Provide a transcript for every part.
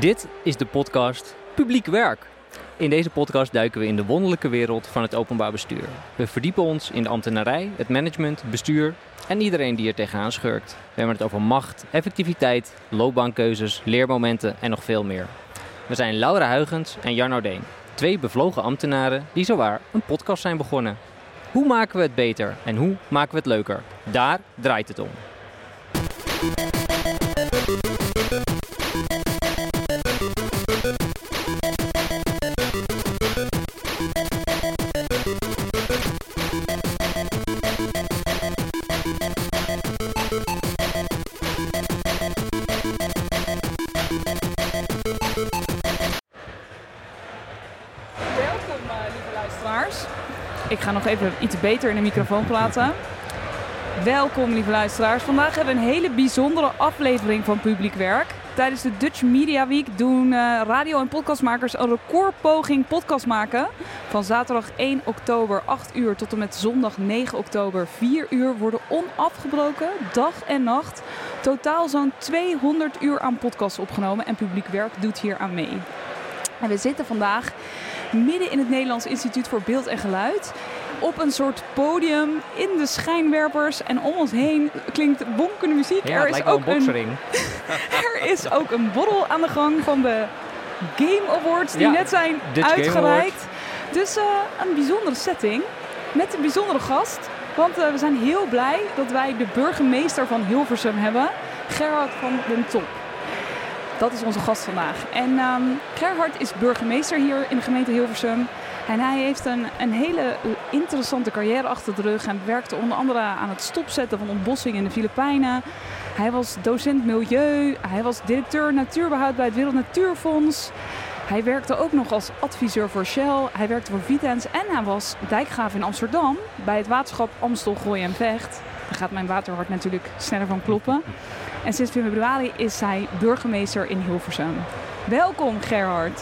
Dit is de podcast Publiek Werk. In deze podcast duiken we in de wonderlijke wereld van het openbaar bestuur. We verdiepen ons in de ambtenarij, het management, bestuur en iedereen die er tegenaan schurkt. We hebben het over macht, effectiviteit, loopbaankeuzes, leermomenten en nog veel meer. We zijn Laura Huigens en Jan Deen, twee bevlogen ambtenaren die zowaar een podcast zijn begonnen. Hoe maken we het beter en hoe maken we het leuker? Daar draait het om. Ik ga nog even iets beter in de microfoon praten. Welkom, lieve luisteraars. Vandaag hebben we een hele bijzondere aflevering van Publiek Werk. Tijdens de Dutch Media Week doen eh, radio- en podcastmakers een recordpoging podcast maken. Van zaterdag 1 oktober 8 uur tot en met zondag 9 oktober 4 uur worden onafgebroken, dag en nacht. Totaal zo'n 200 uur aan podcasts opgenomen en Publiek Werk doet hier aan mee. En we zitten vandaag midden in het Nederlands Instituut voor Beeld en Geluid. Op een soort podium in de schijnwerpers. En om ons heen klinkt bonkende muziek. Ja, het lijkt wel een boksering. er is ook een borrel aan de gang van de Game Awards die Ja, net zijn uitgereikt. Dus eh, een bijzondere setting met een bijzondere gast. Want eh, we zijn heel blij dat wij de burgemeester van Hilversum hebben, Gerard van den Top. Dat is onze gast vandaag. En ehm, Gerhard is burgemeester hier in de gemeente Hilversum. En hij heeft een, een hele interessante carrière achter de rug. Hij werkte onder andere aan het stopzetten van ontbossing in de Filipijnen. Hij was docent milieu. Hij was directeur natuurbehoud bij het Wereld Natuurfonds. Hij werkte ook nog als adviseur voor Shell. Hij werkte voor Vitens. En hij was dijkgraaf in Amsterdam bij het waterschap Amstel, Gooi en Vecht. Daar gaat mijn waterhart natuurlijk sneller van kloppen. En sinds februari is hij burgemeester in Hilversum. Welkom Gerhard.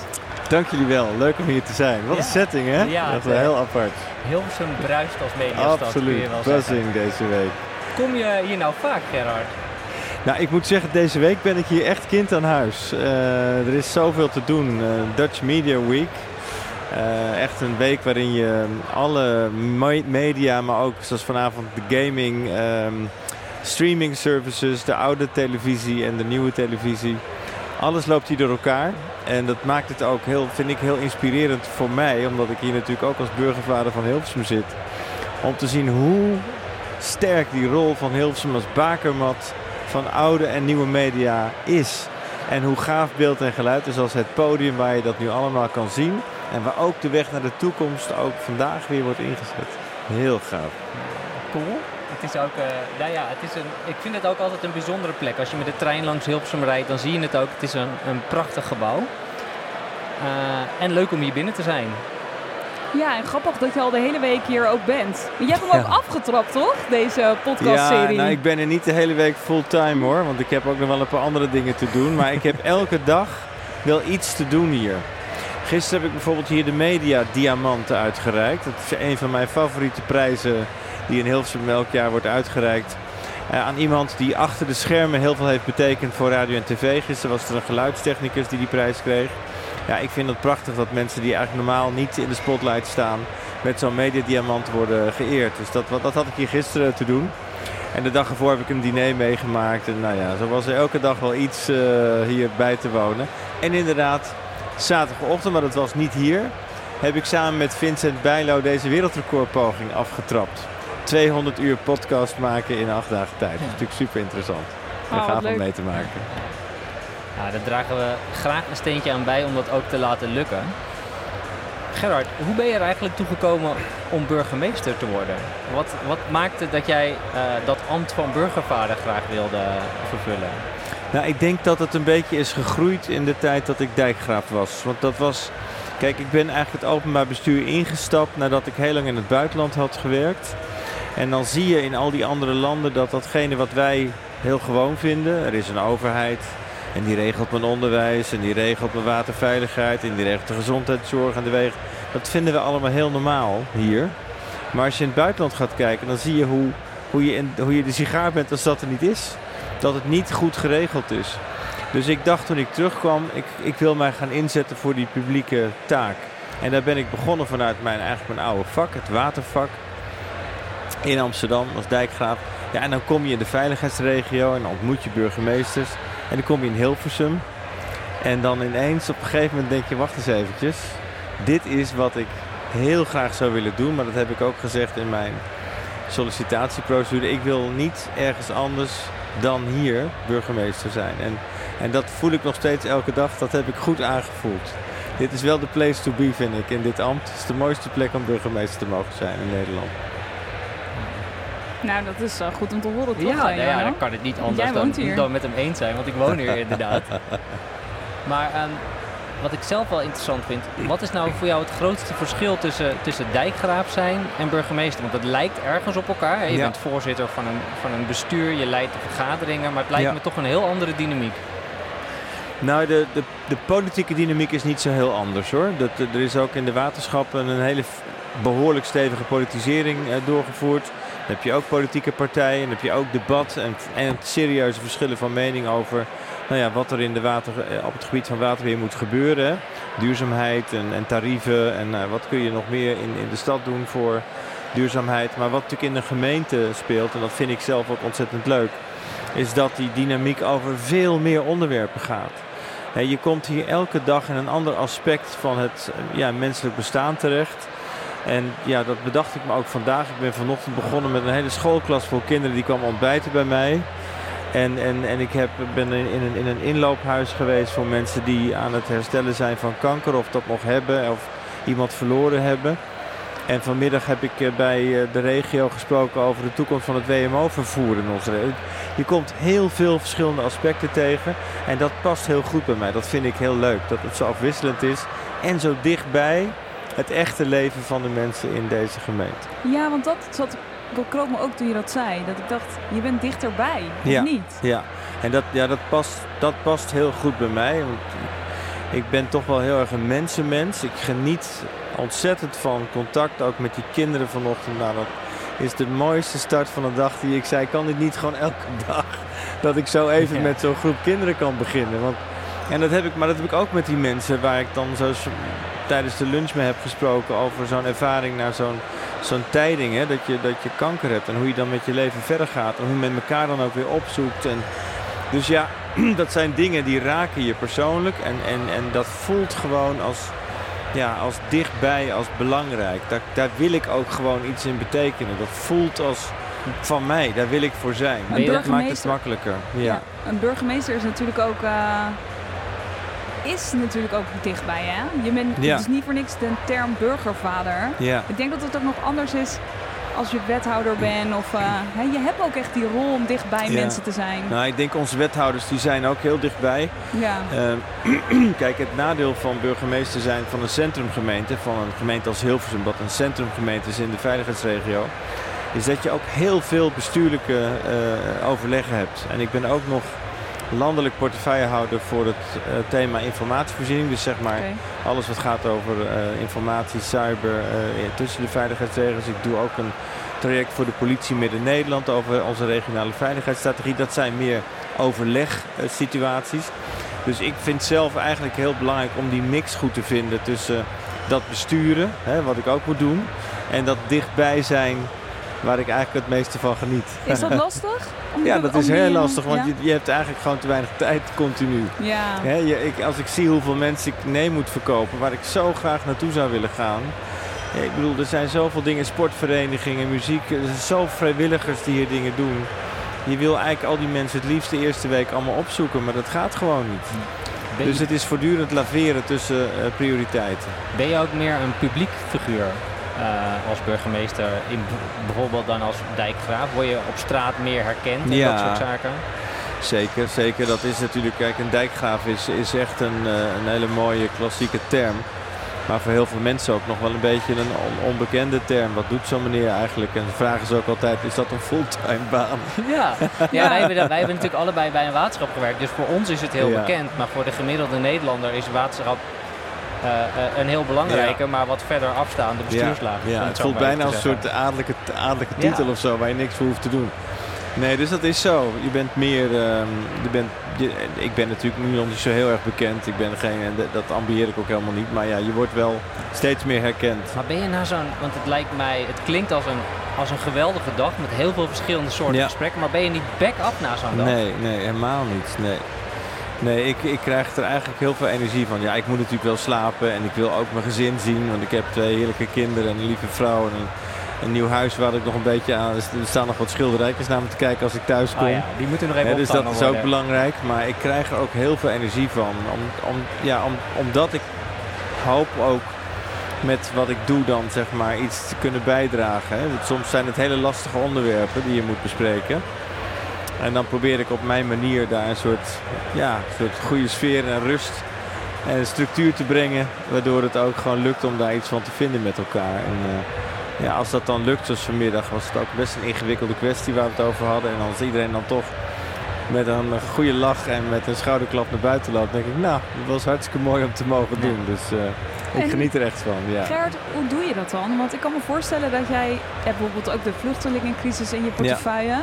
Dank jullie wel. Leuk om hier te zijn. Wat Ja. een setting, hè? Ja, dat is wel heel apart. Hilversum bruist als mediastad, kun je Absoluut. Buzzing deze week. Kom je hier nou vaak, Gerard? Nou, ik moet zeggen, deze week ben ik hier echt kind aan huis. Eh, er is zoveel te doen. Eh, Dutch Media Week. Eh, echt een week waarin je alle me- media, maar ook zoals vanavond de gaming, ehm, streaming services, de oude televisie en de nieuwe televisie. Alles loopt hier door elkaar. En dat maakt het ook heel, vind ik, heel inspirerend voor mij. Omdat ik hier natuurlijk ook als burgervader van Hilversum zit. Om te zien hoe sterk die rol van Hilversum als bakermat van oude en nieuwe media is. En hoe gaaf beeld en geluid is als het podium waar je dat nu allemaal kan zien. En waar ook de weg naar de toekomst ook vandaag weer wordt ingezet. Heel gaaf. Cool. Het is ook, eh, nou ja, het is een, ik vind het ook altijd een bijzondere plek. Als je met de trein langs Hilversum rijdt, dan zie je het ook. Het is een, een prachtig gebouw. Eh, en leuk om hier binnen te zijn. Ja, en grappig dat je al de hele week hier ook bent. Je hebt hem ook Ja. afgetrapt, toch? Deze Ja, podcastserie. nou, ik ben er niet de hele week fulltime hoor. Want ik heb ook nog wel een paar andere dingen te doen. Maar ik heb elke dag wel iets te doen hier. Gisteren heb ik bijvoorbeeld hier de Media Diamanten uitgereikt. Dat is een van mijn favoriete prijzen die in Hilversum elk jaar wordt uitgereikt. Eh, aan iemand die achter de schermen heel veel heeft betekend voor radio en tv. Gisteren was er een geluidstechnicus die die prijs kreeg. Ja, ik vind het prachtig dat mensen die eigenlijk normaal niet in de spotlight staan... met zo'n mediadiamant worden geëerd. Dus dat, dat had ik hier gisteren te doen. En de dag ervoor heb ik een diner meegemaakt. En nou ja, zo was er elke dag wel iets eh, hier bij te wonen. En inderdaad, zaterdagochtend, maar dat was niet hier... heb ik samen met Vincent Bijlo deze wereldrecordpoging afgetrapt. 200 uur podcast maken in acht dagen tijd. Dat is natuurlijk super interessant. En Oh, gaaf om leuk. mee te maken. Ja, daar dragen we graag een steentje aan bij om dat ook te laten lukken. Gerard, hoe ben je er eigenlijk toe gekomen om burgemeester te worden? Wat, wat maakte dat jij eh, dat ambt van burgervader graag wilde vervullen? Nou, ik denk dat het een beetje is gegroeid in de tijd dat ik dijkgraaf was. Want dat was... Kijk, ik ben eigenlijk het openbaar bestuur ingestapt nadat ik heel lang in het buitenland had gewerkt. En dan zie je in al die andere landen dat datgene wat wij heel gewoon vinden. Er is een overheid en die regelt mijn onderwijs en die regelt mijn waterveiligheid en die regelt de gezondheidszorg en de wegen. Dat vinden we allemaal heel normaal hier. Maar als je in het buitenland gaat kijken, dan zie je hoe, hoe, je, in, hoe je de sigaar bent als dat er niet is. Dat het niet goed geregeld is. Dus ik dacht toen ik terugkwam, ik, ik wil mij gaan inzetten voor die publieke taak. En daar ben ik begonnen vanuit mijn, eigenlijk mijn oude vak, het watervak. In Amsterdam als dijkgraaf. Ja, en dan kom je in de veiligheidsregio en dan ontmoet je burgemeesters. En dan kom je in Hilversum. En dan ineens op een gegeven moment denk je, wacht eens eventjes. Dit is wat ik heel graag zou willen doen. Maar dat heb ik ook gezegd in mijn sollicitatieprocedure. Ik wil niet ergens anders dan hier burgemeester zijn. En, en dat voel ik nog steeds elke dag. Dat heb ik goed aangevoeld. Dit is wel de place to be, vind ik, in dit ambt. Het is de mooiste plek om burgemeester te mogen zijn in Nederland. Nou, dat is uh, goed om te horen, toch? Ja, nou ja, dan kan het niet anders dan, dan met hem eens zijn, want ik woon hier inderdaad. Maar ehm, wat ik zelf wel interessant vind, wat is nou voor jou het grootste verschil tussen, tussen dijkgraaf zijn en burgemeester? Want het lijkt ergens op elkaar. hè? Je Ja. bent voorzitter van een, van een bestuur, je leidt de vergaderingen, maar het lijkt Ja. me toch een heel andere dynamiek. Nou, de, de, de politieke dynamiek is niet zo heel anders hoor. Dat, er is ook in de waterschappen een hele behoorlijk stevige politisering eh, doorgevoerd. Dan heb je ook politieke partijen, dan heb je ook debat en, en serieuze verschillen van mening over nou ja, wat er in de water, eh, op het gebied van waterbeheer moet gebeuren. Duurzaamheid en, en tarieven en eh, wat kun je nog meer in, in de stad doen voor duurzaamheid. Maar wat natuurlijk in de gemeente speelt, en dat vind ik zelf ook ontzettend leuk, is dat die dynamiek over veel meer onderwerpen gaat. Je komt hier elke dag in een ander aspect van het eh, ja, menselijk bestaan terecht. En ja, dat bedacht ik me ook vandaag. Ik ben vanochtend begonnen met een hele schoolklas vol kinderen die kwamen ontbijten bij mij. En, en, en ik heb, ben in een, in een inloophuis geweest voor mensen die aan het herstellen zijn van kanker of dat nog hebben of iemand verloren hebben. En vanmiddag heb ik eh, bij eh, de regio gesproken over de toekomst van het WMO-vervoer in onze regio. Je komt heel veel verschillende aspecten tegen en dat past heel goed bij mij. Dat vind ik heel leuk, dat het zo afwisselend is en zo dichtbij het echte leven van de mensen in deze gemeente. Ja, want dat zat, dat kroop me ook toen je dat zei. Dat ik dacht, je bent dichterbij, of Ja. niet? Ja, en dat, ja, dat, past, dat past heel goed bij mij. Want ik ben toch wel heel erg een mensenmens. Ik geniet ontzettend van contact, ook met die kinderen vanochtend. Nou, dat is de mooiste start van de dag die ik zei. Kan dit niet gewoon elke dag? Dat ik zo even Ja. met zo'n groep kinderen kan beginnen. Want, en dat heb ik, maar dat heb ik ook met die mensen waar ik dan zo tijdens de lunch mee heb gesproken over zo'n ervaring naar zo'n zo'n tijding. Hè, dat, je, dat je kanker hebt en hoe je dan met je leven verder gaat. En hoe je met elkaar dan ook weer opzoekt. En, dus ja, dat zijn dingen die raken je persoonlijk. En, en, en dat voelt gewoon als, ja, als dichtbij, als belangrijk. Daar, daar wil ik ook gewoon iets in betekenen. Dat voelt als van mij, daar wil ik voor zijn. Je- dat maakt het makkelijker. Ja. Ja. Een burgemeester is natuurlijk ook, eh, is natuurlijk ook dichtbij, hè? Je bent Ja. het is niet voor niks de term burgervader. Ja. Ik denk dat het ook nog anders is als je wethouder bent. Of, eh, hè, je hebt ook echt die rol om dichtbij Ja. mensen te zijn. Nou, ik denk onze wethouders die zijn ook heel dichtbij. Ja. Ehm, kijk, het nadeel van burgemeester zijn van een centrumgemeente, van een gemeente als Hilversum, wat een centrumgemeente is in de veiligheidsregio, is dat je ook heel veel bestuurlijke eh, overleggen hebt. En ik ben ook nog landelijk portefeuillehouder voor het eh, thema informatievoorziening. Dus zeg maar alles wat gaat over eh, informatie, cyber, eh, tussen de veiligheidsregels. Ik doe ook een traject voor de politie Midden-Nederland over onze regionale veiligheidsstrategie. Dat zijn meer overlegsituaties. Dus ik vind zelf eigenlijk heel belangrijk om die mix goed te vinden tussen dat besturen, hè, wat ik ook moet doen, en dat dichtbij zijn waar ik eigenlijk het meeste van geniet. Is dat lastig? Om Ja, dat is heel lastig, want ja? je, je hebt eigenlijk gewoon te weinig tijd continu. Ja. Hè, je, ik, als ik zie hoeveel mensen ik nee moet verkopen, waar ik zo graag naartoe zou willen gaan. Ja, ik bedoel, er zijn zoveel dingen, sportverenigingen, muziek, er zijn zoveel vrijwilligers die hier dingen doen. Je wil eigenlijk al die mensen het liefst de eerste week allemaal opzoeken, maar dat gaat gewoon niet. Ben, Dus het is voortdurend laveren tussen eh, prioriteiten. ben je ook meer een publiek figuur eh, als burgemeester, in, bijvoorbeeld dan als dijkgraaf? Word je op straat meer herkend en Ja. dat soort zaken? Zeker, zeker. Dat is natuurlijk, kijk, een dijkgraaf is, is echt een, eh, een hele mooie klassieke term. Maar voor heel veel mensen ook nog wel een beetje een on- onbekende term. Wat doet zo'n meneer eigenlijk? En de vraag is ook altijd, is dat een fulltime baan? Ja, ja wij, hebben, wij hebben natuurlijk allebei bij een waterschap gewerkt. Dus voor ons is het heel Ja. bekend. Maar voor de gemiddelde Nederlander is waterschap eh, eh, een heel belangrijke, maar wat verder afstaande bestuurslaag. Ja, het voelt bijna als een soort adellijke, adellijke titel of zo, waar je niks voor hoeft te doen. Nee, dus dat is zo. Je bent meer. ehm, je bent, je, ik ben natuurlijk nu nog niet zo heel erg bekend. Ik ben geen. en dat- Dat ambieer ik ook helemaal niet. Maar ja, je wordt wel steeds meer herkend. Maar ben je nou zo'n, want het lijkt mij, het klinkt als een, als een geweldige dag met heel veel verschillende soorten Ja. gesprekken. Maar ben je niet back-up na zo'n dag? Nee, nee, helemaal niet. Nee. Nee, ik, ik krijg er eigenlijk heel veel energie van. Ja, ik moet natuurlijk wel slapen en ik wil ook mijn gezin zien. Want ik heb twee heerlijke kinderen en een lieve vrouw en een, een nieuw huis waar ik nog een beetje aan... Er staan nog wat schilderijtjes naar me te kijken als ik thuis kom. Oh ja, die moeten nog even Ja, dus dat is ook worden. belangrijk. Maar ik krijg er ook heel veel energie van. Om, om, ja, om, omdat ik hoop ook met wat ik doe dan zeg maar iets te kunnen bijdragen. Hè. Soms zijn het hele lastige onderwerpen die je moet bespreken. En dan probeer ik op mijn manier daar een soort, ja, een soort goede sfeer en rust en structuur te brengen. Waardoor het ook gewoon lukt om daar iets van te vinden met elkaar. En, eh, ja, als dat dan lukt, zoals vanmiddag, was het ook best een ingewikkelde kwestie waar we het over hadden. En als iedereen dan toch met een goede lach en met een schouderklap naar buiten loopt, denk ik, nou, dat was hartstikke mooi om te mogen doen. Dus eh, ik En- geniet er echt van. Ja. Gert, hoe doe je dat dan? Want ik kan me voorstellen dat jij bijvoorbeeld ook de vluchtelingencrisis in je portefeuille.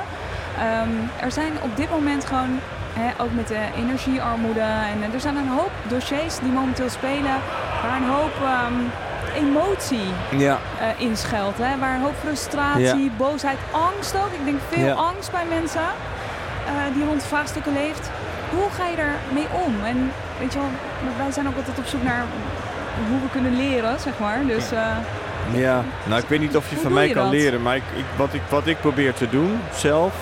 Ehm, er zijn op dit moment gewoon, hè, ook met de energiearmoede, en eh, er zijn een hoop dossiers die momenteel spelen waar een hoop ehm, emotie Ja, eh, in schuilt. Hè? Waar een hoop frustratie, boosheid, angst ook. Ik denk veel Ja. angst bij mensen eh, die rond vraagstukken leeft. Hoe ga je ermee om? En weet je wel, wij zijn ook altijd op zoek naar hoe we kunnen leren, zeg maar. Dus eh, Ja, nou ik weet niet of je Hoe van mij je kan dat? leren, maar ik, ik, wat, ik, wat ik probeer te doen zelf,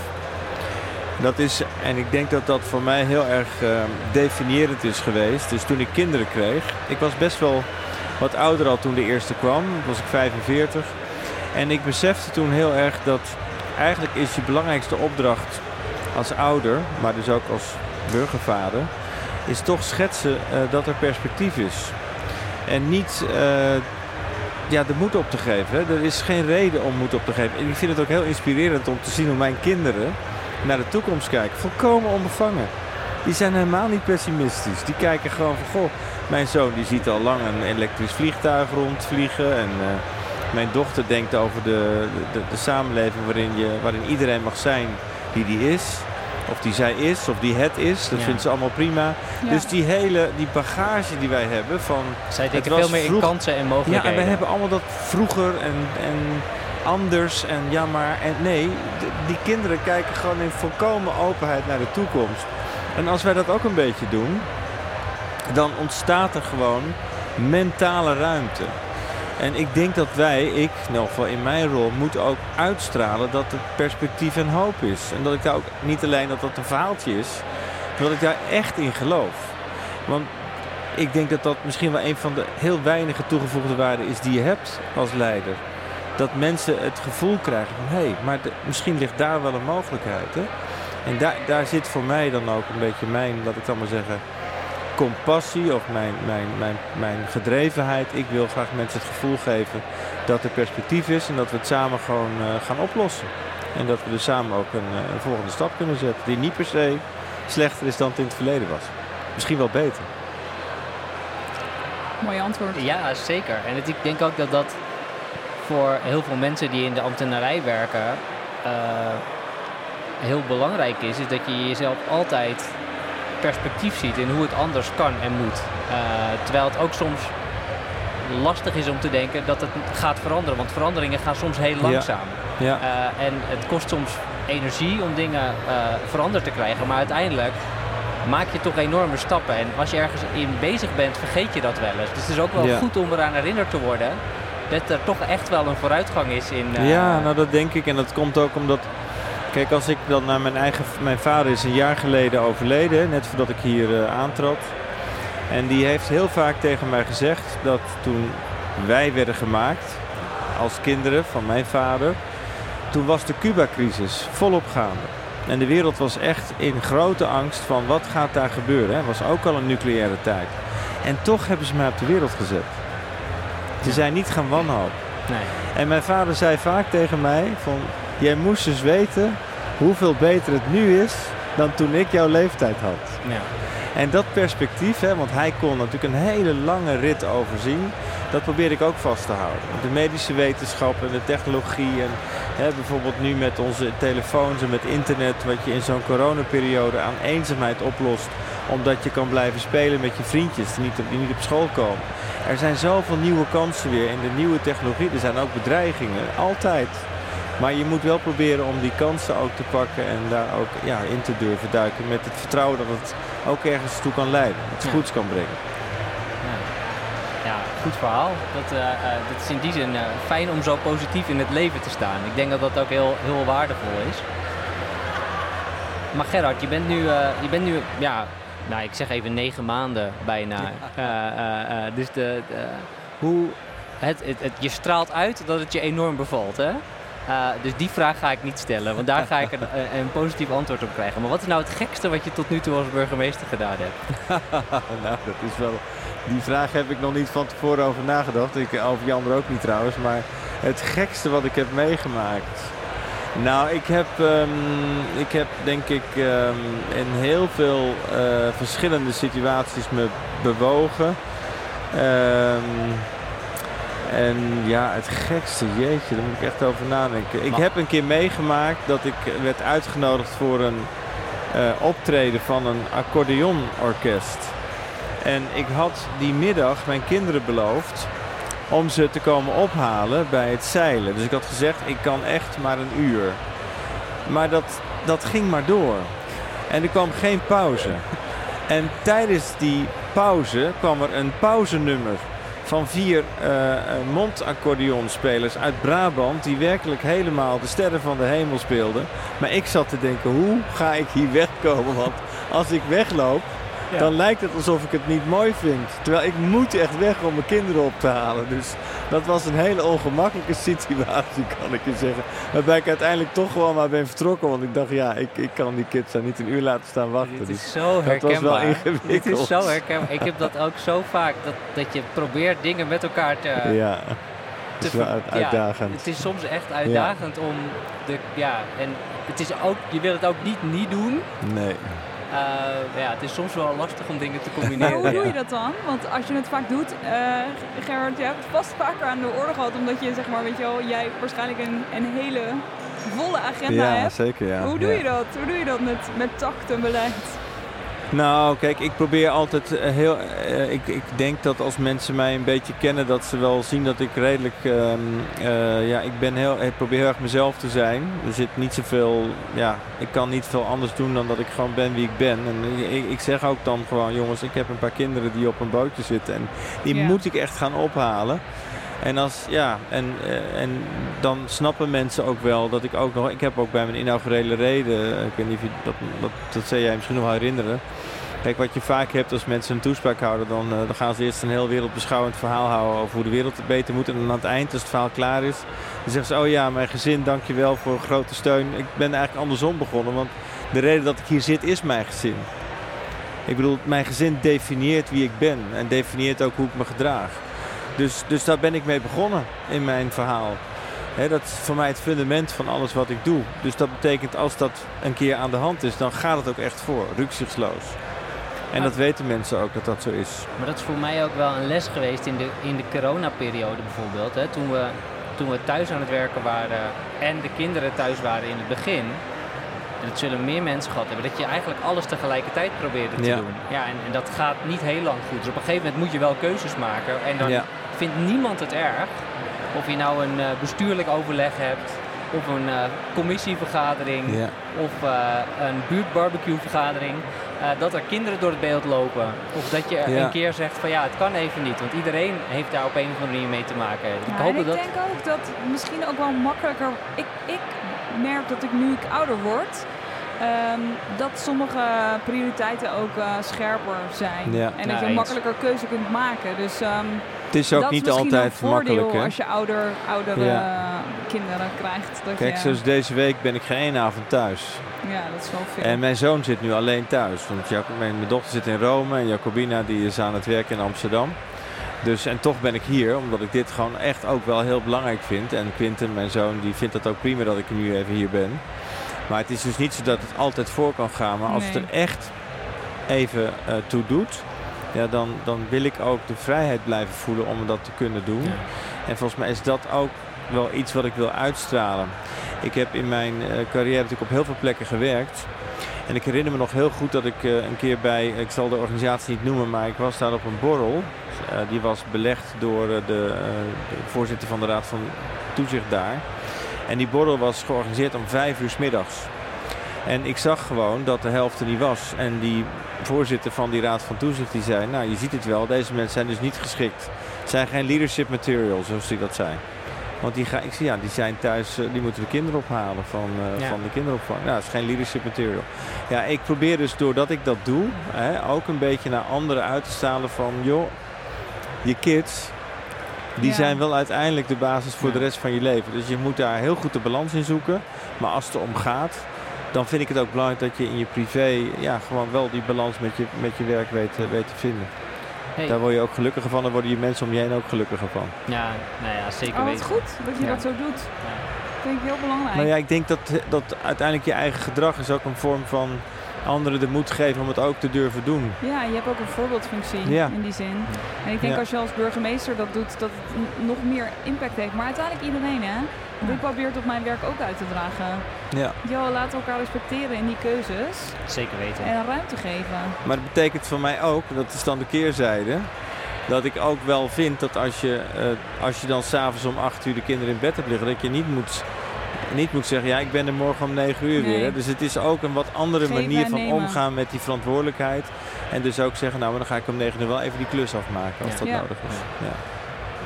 dat is, en ik denk dat dat voor mij heel erg eh, definiërend is geweest. Dus toen ik kinderen kreeg, ik was best wel wat ouder al toen de eerste kwam, was ik 45. En ik besefte toen heel erg dat eigenlijk is je belangrijkste opdracht als ouder, maar dus ook als burgervader, is toch schetsen eh, dat er perspectief is. En niet eh, ja, de moed op te geven. Er is geen reden om moed op te geven. En ik vind het ook heel inspirerend om te zien hoe mijn kinderen naar de toekomst kijken. Volkomen onbevangen. Die zijn helemaal niet pessimistisch. Die kijken gewoon van, goh, mijn zoon die ziet al lang een elektrisch vliegtuig rondvliegen. En eh, mijn dochter denkt over de, de, de samenleving waarin, je, waarin iedereen mag zijn die die is. Of die zij is, of die het is. Dat Ja. vindt ze allemaal prima. ja. Dus die hele die bagage die wij hebben van Zij denken was veel meer in kansen en ja, mogelijkheden. en wij hebben allemaal dat vroeger en, en anders en ja, maar en nee, die kinderen kijken gewoon in volkomen openheid naar de toekomst. En als wij dat ook een beetje doen, dan ontstaat er gewoon mentale ruimte. En ik denk dat wij, ik, in ieder geval in mijn rol, moeten ook uitstralen dat het perspectief en hoop is. En dat ik daar ook niet alleen dat dat een verhaaltje is, maar dat ik daar echt in geloof. Want ik denk dat dat misschien wel een van de heel weinige toegevoegde waarden is die je hebt als leider. Dat mensen het gevoel krijgen van hé, hey, maar de- misschien ligt daar wel een mogelijkheid. Hè? En daar, daar zit voor mij dan ook een beetje mijn, laat ik dan maar zeggen, compassie of mijn, mijn, mijn, mijn gedrevenheid. Ik wil graag mensen het gevoel geven dat er perspectief is en dat we het samen gewoon eh, gaan oplossen. En dat we dus samen ook een, eh, een volgende stap kunnen zetten die niet per se slechter is dan het in het verleden was. Misschien wel beter. Mooi antwoord. Ja, zeker. En het, ik denk ook dat dat voor heel veel mensen die in de ambtenarij werken eh, heel belangrijk is. Is dat je jezelf altijd perspectief ziet in hoe het anders kan en moet. Eh, terwijl het ook soms lastig is om te denken dat het gaat veranderen. Want veranderingen gaan soms heel langzaam. Ja. Eh, en het kost soms energie om dingen veranderd te krijgen. Maar uiteindelijk maak je toch enorme stappen. En als je ergens in bezig bent, vergeet je dat wel eens. Dus het is ook wel Ja. goed om eraan herinnerd te worden dat er toch echt wel een vooruitgang is in. eh, Ja, nou dat denk ik. En dat komt ook omdat. Kijk, als ik dan naar mijn eigen. Mijn vader is een jaar geleden overleden, net voordat ik hier eh, aantrad. En die heeft heel vaak tegen mij gezegd dat toen wij werden gemaakt, als kinderen van mijn vader, toen was de Cuba-crisis volop gaande. En de wereld was echt in grote angst van wat gaat daar gebeuren. Het was ook al een nucleaire tijd. En toch hebben ze mij op de wereld gezet. Ze zijn niet gaan wanhopen. Nee. En mijn vader zei vaak tegen mij van... Jij moest dus weten hoeveel beter het nu is dan toen ik jouw leeftijd had. Ja. En dat perspectief, hè, want hij kon natuurlijk een hele lange rit overzien, dat probeer ik ook vast te houden. De medische wetenschap en de technologie en hè, bijvoorbeeld nu met onze telefoons en met internet, wat je in zo'n coronaperiode aan eenzaamheid oplost, omdat je kan blijven spelen met je vriendjes die niet, die niet op school komen. Er zijn zoveel nieuwe kansen weer in de nieuwe technologie. Er zijn ook bedreigingen, altijd. Maar je moet wel proberen om die kansen ook te pakken en daar ook ja, in te durven duiken. Met het vertrouwen dat het ook ergens toe kan leiden. Dat het Ja. goeds kan brengen. Ja. ja, goed verhaal. Dat, eh, eh, dat is in die zin eh, fijn om zo positief in het leven te staan. Ik denk dat dat ook heel, heel waardevol is. Maar Gerard, je bent nu, je bent nu ja, nou, ik zeg even negen maanden bijna. Eh, eh, eh, dus de, de- hoe, het, het, het- je straalt uit dat het je enorm bevalt, hè? Dus die vraag ga ik niet stellen, want daar ga ik een, een- een positief antwoord op krijgen. Maar wat is nou het gekste wat je tot nu toe als burgemeester gedaan hebt? nou, dat is wel... Die vraag heb ik nog niet van tevoren over nagedacht. Ik, over Jan er ook niet trouwens. Maar het gekste wat ik heb meegemaakt... Nou, ik heb, ehm, ik heb denk ik ehm, in heel veel eh, verschillende situaties me bewogen. Ehm, en ja, het gekste, jeetje, daar moet ik echt over nadenken. Ik heb een keer meegemaakt dat ik werd uitgenodigd voor een eh, optreden van een accordeonorkest. En ik had die middag mijn kinderen beloofd om ze te komen ophalen bij het zeilen. Dus ik had gezegd, ik kan echt maar een uur. Maar dat, dat ging maar door. En er kwam geen pauze. En tijdens die pauze kwam er een pauzenummer van vier eh, mondaccordeonspelers uit Brabant... die werkelijk helemaal de sterren van de hemel speelden. Maar ik zat te denken, hoe ga ik hier wegkomen? Want als ik wegloop, Ja. dan lijkt het alsof ik het niet mooi vind. Terwijl ik moet echt weg om mijn kinderen op te halen. Dus dat was een hele ongemakkelijke situatie, kan ik je zeggen. Waarbij ik uiteindelijk toch gewoon maar ben vertrokken. Want ik dacht, ja, ik, ik kan die kids daar niet een uur laten staan wachten. Dit Dus is zo dat was wel herkenbaar. ingewikkeld. Dit is zo herkenbaar. Ik heb dat ook zo vaak, dat, dat je probeert dingen met elkaar te... ja, te het ja, uitdagend. het is soms echt uitdagend om de... Ja, en het is ook, je wil het ook niet niet doen. Nee. Eh, ja, het is soms wel lastig om dingen te Maar combineren. hoe doe je dat dan? Want als je het vaak doet, eh Gerard, je hebt het vast vaker aan de orde gehad, omdat je zeg maar, weet je wel, jij waarschijnlijk een, een hele volle agenda Ja, hebt. zeker ja. Hoe doe ja. je dat? Hoe doe je dat met, met tact en beleid? Nou, kijk, ik probeer altijd eh, heel. eh, ik, ik denk dat als mensen mij een beetje kennen, dat ze wel zien dat ik redelijk. ehm, eh, ja, ik ben heel. Ik probeer heel erg mezelf te zijn. Er zit niet zoveel. Ja, ik kan niet veel anders doen dan dat ik gewoon ben wie ik ben. En ik, ik zeg ook dan gewoon, jongens, ik heb een paar kinderen die op een bootje zitten. En die moet ik echt gaan ophalen. En, als, ja, en, en dan snappen mensen ook wel dat ik ook nog... Ik heb ook bij mijn inaugurele reden... Ik weet niet of je dat, dat, dat zou jij misschien nog wel herinneren. Kijk, wat je vaak hebt als mensen een toespraak houden... Dan, eh, dan gaan ze eerst een heel wereldbeschouwend verhaal houden... over hoe de wereld het beter moet. En dan aan het eind, als het verhaal klaar is... dan zeggen ze... Oh ja, mijn gezin, dankjewel voor grote steun. Ik ben eigenlijk andersom begonnen. Want de reden dat ik hier zit is mijn gezin. Ik bedoel, mijn gezin definieert wie ik ben. En definieert ook hoe ik me gedraag. Dus, dus daar ben ik mee begonnen in mijn verhaal. Dat is voor mij het fundament van alles wat ik doe. Dus dat betekent als dat een keer aan de hand is, dan gaat het ook echt voor, rücksichtsloos. En dat weten mensen ook dat dat zo is. Maar dat is voor mij ook wel een les geweest in de, in de coronaperiode bijvoorbeeld. Hè, toen, we, toen we thuis aan het werken waren en de kinderen thuis waren in het begin. En dat zullen meer mensen gehad hebben. Dat je eigenlijk alles tegelijkertijd probeerde te Ja. doen. Ja, en, en dat gaat niet heel lang goed. Dus op een gegeven moment moet je wel keuzes maken. En dan Ja. vindt niemand het erg. Of je nou een eh, bestuurlijk overleg hebt. Of een eh, commissievergadering. Ja. Of eh, een buurtbarbecue eh, dat er kinderen door het beeld lopen. Of dat je Ja. een keer zegt van ja, het kan even niet. Want iedereen heeft daar op een of andere manier mee te maken. ik Ja, hoop en ik dat dat... denk ook dat misschien ook wel makkelijker. Ik, ik merk dat ik nu ik ouder word, ehm, dat sommige prioriteiten ook eh, scherper zijn. Ja. En dat je eens. makkelijker keuze kunt maken. Dus ehm, Het is ook dat niet is altijd een makkelijk, hè? als je ouder, oudere Ja. kinderen krijgt. Dat Kijk, je, zoals deze week ben ik geen één avond thuis. Ja, dat is wel veel. En mijn zoon zit nu alleen thuis. Want mijn, mijn dochter zit in Rome en Jacobina die is aan het werk in Amsterdam. Dus en toch ben ik hier, omdat ik dit gewoon echt ook wel heel belangrijk vind. En Quinten, mijn zoon, die vindt het ook prima dat ik nu even hier ben. Maar het is dus niet zo dat het altijd voor kan gaan. Maar als het er echt even eh, toe doet, ja, dan, dan wil ik ook de vrijheid blijven voelen om dat te kunnen doen. Ja. En volgens mij is dat ook wel iets wat ik wil uitstralen. Ik heb in mijn eh, carrière natuurlijk op heel veel plekken gewerkt. En ik herinner me nog heel goed dat ik eh, een keer bij, ik zal de organisatie niet noemen, maar ik was daar op een borrel. Eh, die was belegd door de, de voorzitter van de Raad van Toezicht daar. En die borrel was georganiseerd om vijf uur 's middags. En ik zag gewoon dat de helft er niet was. En die voorzitter van die Raad van Toezicht die zei, nou je ziet het wel, deze mensen zijn dus niet geschikt. Het zijn geen leadership materials, zoals hij dat zei. Want die, ga, ik zie, ja, die zijn thuis, eh, die moeten de kinderen ophalen van, eh, Ja. van de kinderopvang. Nou, dat is geen leadership material. Ja, ik probeer dus doordat ik dat doe, hè, ook een beetje naar anderen uit te stralen van, joh, je kids, die Ja. zijn wel uiteindelijk de basis voor Ja. de rest van je leven. Dus je moet daar heel goed de balans in zoeken. Maar als het erom gaat, dan vind ik het ook belangrijk dat je in je privé ja, gewoon wel die balans met je, met je werk weet, eh, weet te vinden. Hey. Daar word je ook gelukkiger van, daar worden je mensen om je heen ook gelukkiger van. Ja, nou ja, zeker oh, wat weten. goed dat je Ja. dat zo doet. Ja. Dat vind ik heel belangrijk. Nou ja, ik denk dat, dat uiteindelijk je eigen gedrag is ook een vorm van anderen de moed geven om het ook te durven doen. Ja, je hebt ook een voorbeeldfunctie Ja. in die zin. En ik denk Ja. als je als burgemeester dat doet, dat het nog meer impact heeft. Maar uiteindelijk iedereen, hè? Want Ik probeer het op mijn werk ook uit te dragen. Ja. Jo, laat elkaar respecteren in die keuzes Zeker weten. en ruimte geven. Maar dat betekent voor mij ook, dat is dan de keerzijde, dat ik ook wel vind dat als je, eh, als je dan s'avonds om 8 uur de kinderen in bed hebt liggen, dat je niet moet, niet moet zeggen, ja ik ben er morgen om 9 uur Nee. weer. Hè. Dus het is ook een wat andere manier van nemen. omgaan met die verantwoordelijkheid. En dus ook zeggen, nou maar dan ga ik om 9 uur wel even die klus afmaken als Ja. dat Ja. nodig is. Ja.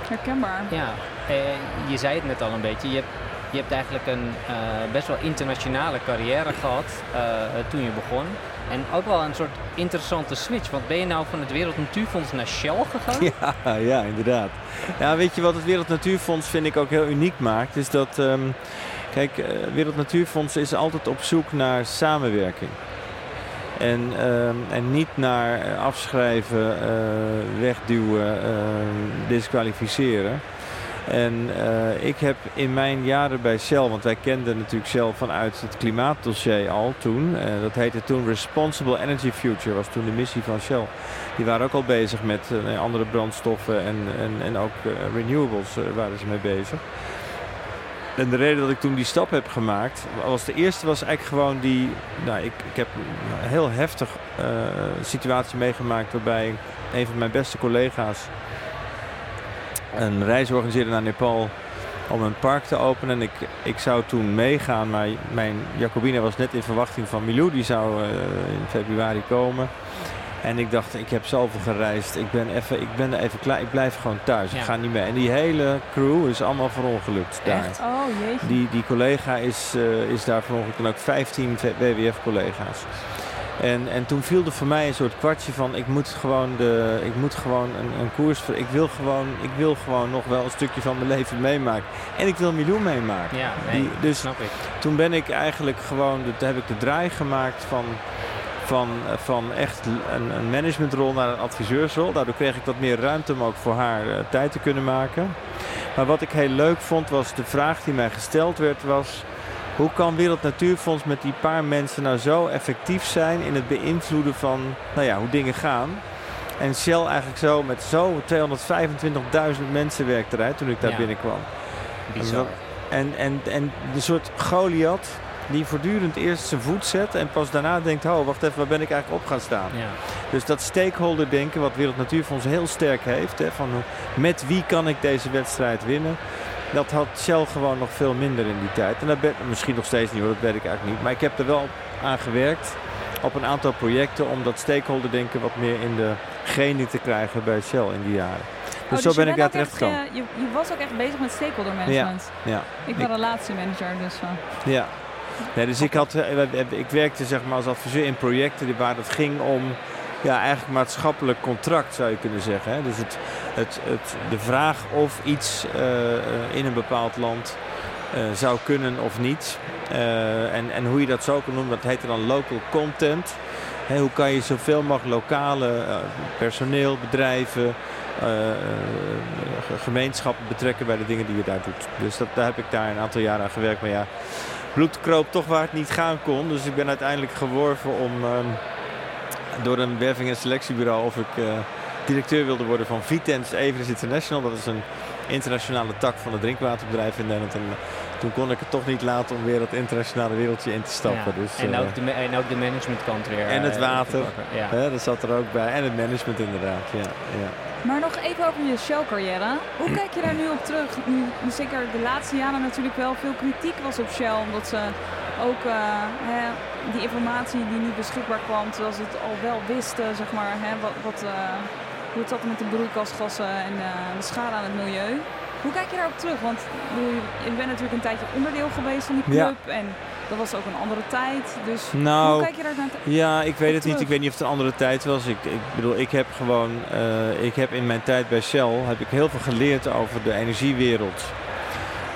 Herkenbaar. Ja, eh, je zei het net al een beetje. Je hebt, je hebt eigenlijk een eh, best wel internationale carrière gehad eh, toen je begon. En ook wel een soort interessante switch. Want ben je nou van het Wereld Natuurfonds naar Shell gegaan? Ja, ja, inderdaad. Ja, weet je wat het Wereld Natuurfonds vind ik ook heel uniek maakt? Is dat, ehm, kijk, eh, Wereld Natuurfonds is altijd op zoek naar samenwerking. En, ehm, en niet naar eh, afschrijven, eh, wegduwen, ehm, disqualificeren. En eh, ik heb in mijn jaren bij Shell, want wij kenden natuurlijk Shell vanuit het klimaatdossier al toen. dat heette toen Responsible Energy Future, was toen de missie van Shell. Die waren ook al bezig met andere brandstoffen en, en, en ook renewables waren ze mee bezig. En de reden dat ik toen die stap heb gemaakt, was de eerste was eigenlijk gewoon die, nou ik, ik heb een heel heftig eh, situatie meegemaakt waarbij een van mijn beste collega's een reis organiseerde naar Nepal om een park te openen. En ik, ik zou toen meegaan, maar mijn Jacobina was net in verwachting van Milou. Die zou eh, in februari komen. En ik dacht, ik heb zoveel gereisd. Ik ben, even, ik ben er even klaar. Ik blijf gewoon thuis. Ik ga niet mee. En die hele crew is allemaal verongelukt daar. Echt? Oh jeetje. Die, die collega is, eh, is daar verongelukt. En ook 15 WWF-collega's. En, en toen viel er voor mij een soort kwartje van... ik moet gewoon, de, ik moet gewoon een, een koers... Ik wil, gewoon, ik wil gewoon nog wel een stukje van mijn leven meemaken. En ik wil Milou meemaken. Ja, nee, Die- dus snap ik. toen ben ik eigenlijk gewoon, de- heb ik de draai gemaakt van, van, van echt een, een managementrol naar een adviseursrol. Daardoor kreeg ik wat meer ruimte om ook voor haar eh, tijd te kunnen maken. Maar wat ik heel leuk vond was de vraag die mij gesteld werd was... Hoe kan Wereld Natuurfonds met die paar mensen nou zo effectief zijn in het beïnvloeden van nou ja, hoe dingen gaan? En Shell eigenlijk zo met zo 225.000 mensen werkte eruit toen ik daar Ja. binnenkwam. Bizar. En, en, en de soort Goliath die voortdurend eerst zijn voet zet en pas daarna denkt, oh wacht even, waar ben ik eigenlijk op gaan staan? Ja. Dus dat stakeholder denken, wat Wereld Natuurfonds heel sterk heeft, hè, van met wie kan ik deze wedstrijd winnen? Dat had Shell gewoon nog veel minder in die tijd. En dat ben, misschien nog steeds niet hoor, dat weet ik eigenlijk niet. Maar ik heb er wel aan gewerkt op een aantal projecten om dat stakeholder denken wat meer in de genie te krijgen bij Shell in die jaren. Dus, Oh, zo ben ik daar terecht echt, gekomen. eh, je, je was ook echt bezig met stakeholder management. Ja. Ik ben relatiemanager, dus... eh, Ja. Dus ik, had, eh, ik werkte zeg maar als adviseur in projecten waar het ging om ja, eigenlijk maatschappelijk contract zou je kunnen zeggen. Dus het, het, de vraag of iets eh, eh, in een bepaald land zou kunnen of niet. en, en hoe je dat zo kan noemen, dat heette dan local content. hoe kan je zoveel mogelijk lokale personeel, bedrijven, gemeenschappen betrekken bij de dingen die je daar doet. Dus dat, daar heb ik daar een aantal jaren aan gewerkt. Maar ja, bloed kroop toch waar het niet gaan kon. Dus ik ben uiteindelijk geworven om ehm, door een werving- en selectiebureau of ik uh, directeur wilde worden van Vitens Everest International. Dat is een internationale tak van het drinkwaterbedrijf in Nederland. En eh, toen kon ik het toch niet laten om weer dat internationale wereldje in te stappen. dus, en, ook de, en ook de managementkant weer. En het water, ja. hè, dat zat er ook bij. En het management inderdaad, ja. ja. Maar nog even over je Shell-carrière. Hoe kijk je daar nu op terug? Nu, zeker de laatste jaren natuurlijk wel veel kritiek was op Shell. Omdat ze ook uh, hè, die informatie die niet beschikbaar kwam, terwijl ze het al wel wisten, zeg maar, hè, wat, wat uh, hoe het zat met de broeikasgassen en uh, de schade aan het milieu. Hoe kijk je daarop terug? Want je bent natuurlijk een tijdje onderdeel geweest van die club. Ja. En dat was ook een andere tijd. Dus nou, hoe kijk je daar naar Ja, ik weet het niet. Ik weet niet of het een andere tijd was. Ik, ik bedoel, ik heb gewoon, uh, ik heb in mijn tijd bij Shell heb ik heel veel geleerd over de energiewereld.